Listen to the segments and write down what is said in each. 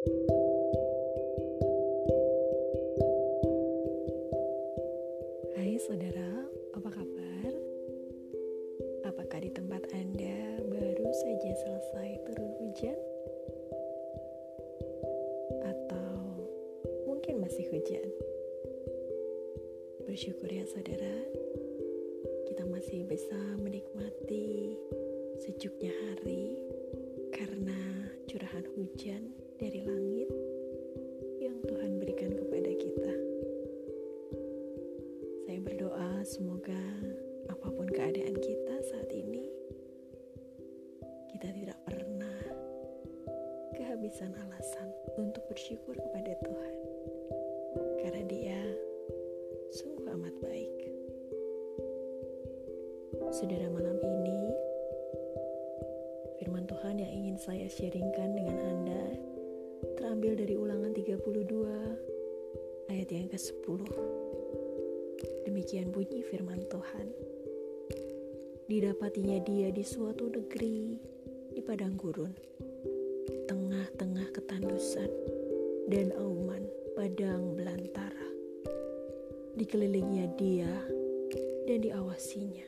Hai saudara, apa kabar? Apakah di tempat Anda baru saja selesai turun hujan? Atau mungkin masih hujan? Bersyukur ya saudara, kita masih bisa menikmati sejuknya hari karena curahan hujan dari langit yang Tuhan berikan kepada kita. Saya berdoa semoga apa pun keadaan kita saat ini, kita tidak pernah kehabisan alasan untuk bersyukur kepada Tuhan. Karena dia sungguh amat baik. Saudara malam ini, firman Tuhan yang ingin saya sharingkan dengan Anda terambil dari ulangan 32 ayat yang ke-10. Demikian bunyi firman Tuhan. Didapatinya dia di suatu negeri di padang gurun, tengah-tengah ketandusan dan auman padang belantara. Dikelilinginya dia dan diawasinya,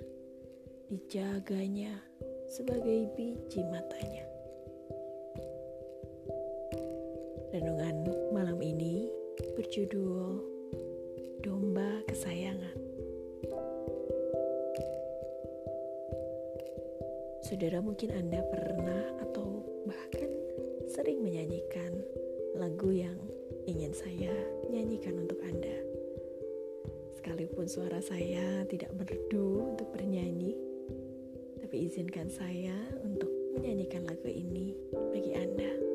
dijaganya sebagai biji matanya. Renungan malam ini berjudul Domba Kesayangan. Saudara mungkin Anda pernah atau bahkan sering menyanyikan lagu yang ingin saya nyanyikan untuk Anda. Sekalipun suara saya tidak merdu untuk bernyanyi, tapi izinkan saya untuk menyanyikan lagu ini bagi Anda.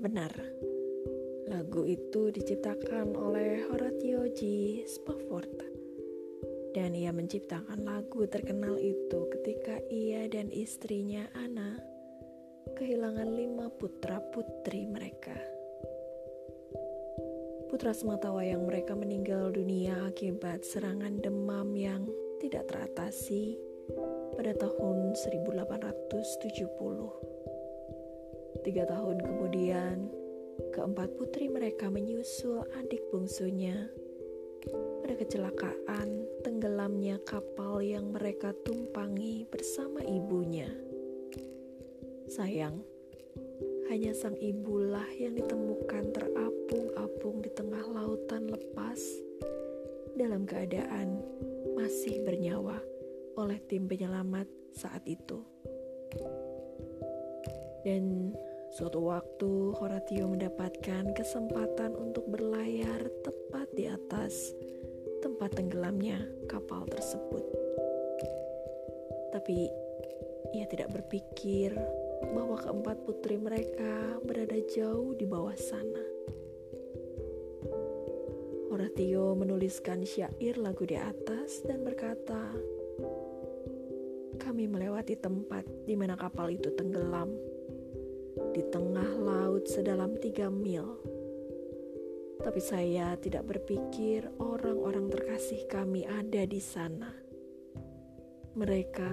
Benar. Lagu itu diciptakan oleh Horatio G. Spafford. Dan ia menciptakan lagu terkenal itu ketika ia dan istrinya Anna kehilangan lima putra putri mereka. Putra sematawayang mereka meninggal dunia akibat serangan demam yang tidak teratasi pada tahun 1870. Tiga tahun kemudian, keempat putri mereka menyusul adik bungsunya pada kecelakaan tenggelamnya kapal yang mereka tumpangi bersama ibunya. Sayang, hanya sang ibulah yang ditemukan terapung-apung di tengah lautan lepas dalam keadaan masih bernyawa oleh tim penyelamat saat itu. Dan suatu waktu Horatio mendapatkan kesempatan untuk berlayar tepat di atas tempat tenggelamnya kapal tersebut. Tapi ia tidak berpikir bahwa keempat putri mereka berada jauh di bawah sana. Horatio menuliskan syair lagu di atas dan berkata, "Kami melewati tempat di mana kapal itu tenggelam di tengah laut sedalam tiga mil. Tapi saya tidak berpikir orang-orang terkasih kami ada di sana. Mereka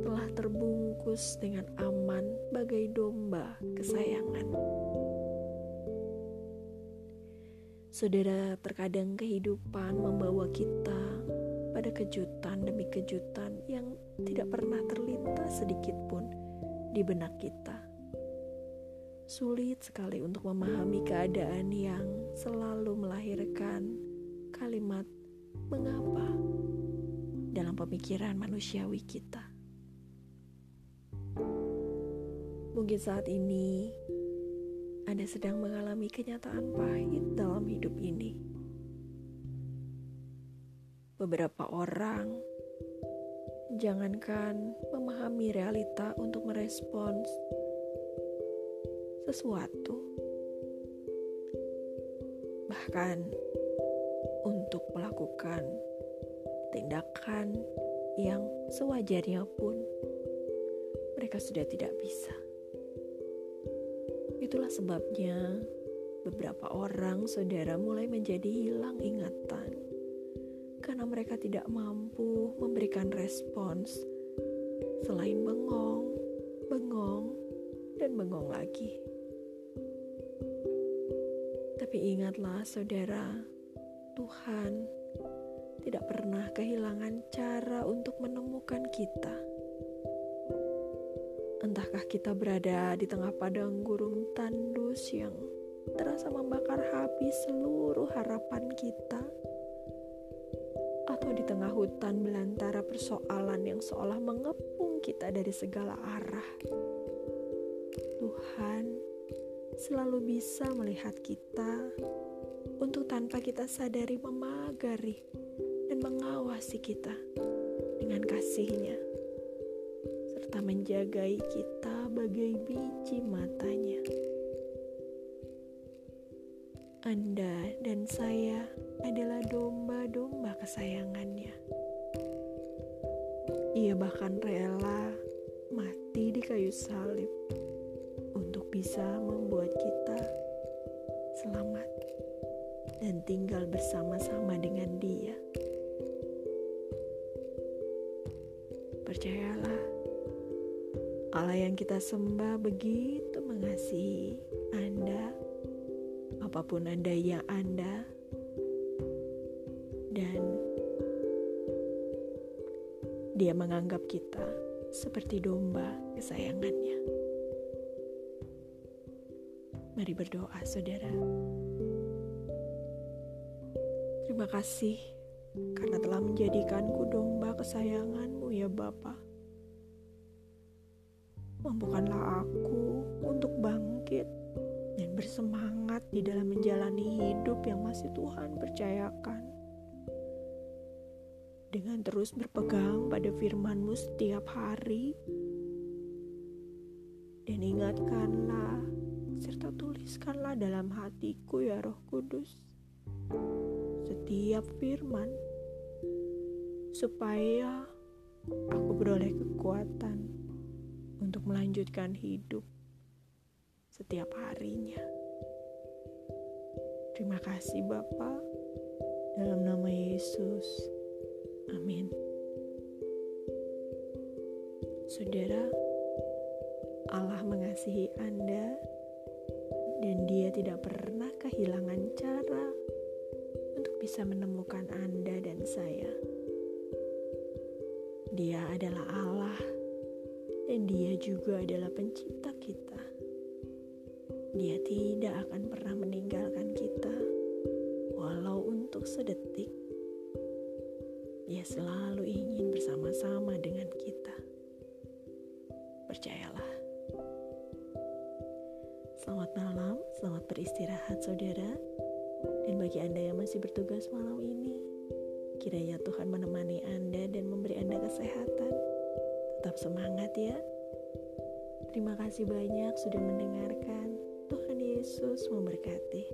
telah terbungkus dengan aman bagai domba kesayangan. Saudara, terkadang kehidupan membawa kita pada kejutan demi kejutan yang tidak pernah terlintas sedikit pun di benak kita. Sulit sekali untuk memahami keadaan yang selalu melahirkan kalimat "mengapa" dalam pemikiran manusiawi kita. Mungkin saat ini Anda sedang mengalami kenyataan pahit dalam hidup ini. Beberapa orang jangankan memahami realita untuk merespons sesuatu, bahkan untuk melakukan tindakan yang sewajarnya pun mereka sudah tidak bisa. Itulah sebabnya beberapa orang saudara mulai menjadi hilang ingatan karena mereka tidak mampu memberikan respons selain bengong, bengong, dan bengong lagi. Tapi ingatlah saudara, Tuhan tidak pernah kehilangan cara untuk menemukan kita. Entahkah kita berada di tengah padang gurun tandus yang terasa membakar habis seluruh harapan kita atau di tengah hutan belantara persoalan yang seolah mengepung kita dari segala arah. Tuhan selalu bisa melihat kita untuk tanpa kita sadari memagari dan mengawasi kita dengan kasihnya serta menjagai kita bagai biji matanya. Anda dan saya adalah domba-domba kesayangannya. Ia bahkan rela mati di kayu salib bisa membuat kita selamat dan tinggal bersama-sama dengan Dia. Percayalah, Allah yang kita sembah begitu mengasihi Anda apa pun Anda yang Anda dan dia menganggap kita seperti domba kesayangannya. Mari berdoa, saudara. Terima kasih karena telah menjadikanku domba kesayanganmu ya Bapa. Mampukanlah aku untuk bangkit dan bersemangat di dalam menjalani hidup yang masih Tuhan percayakan. Dengan terus berpegang pada firman-Mu setiap hari, dan ingatkanlah serta tuliskanlah dalam hatiku ya Roh Kudus setiap firman supaya aku beroleh kekuatan untuk melanjutkan hidup setiap harinya. Terima kasih Bapa, dalam nama Yesus. Amin. Saudara, Allah mengasihi Anda dan dia tidak pernah kehilangan cara untuk bisa menemukan Anda dan saya. Dia adalah Allah dan dia juga adalah pencipta kita. Dia tidak akan pernah meninggalkan kita, walau untuk sedetik. Dia selalu ingin bersama-sama dengan kita. Selamat malam, selamat beristirahat, saudara. Dan bagi Anda yang masih bertugas malam ini, kiranya Tuhan menemani Anda dan memberi Anda kesehatan. Tetap semangat ya. Terima kasih banyak sudah mendengarkan. Yesus memberkati.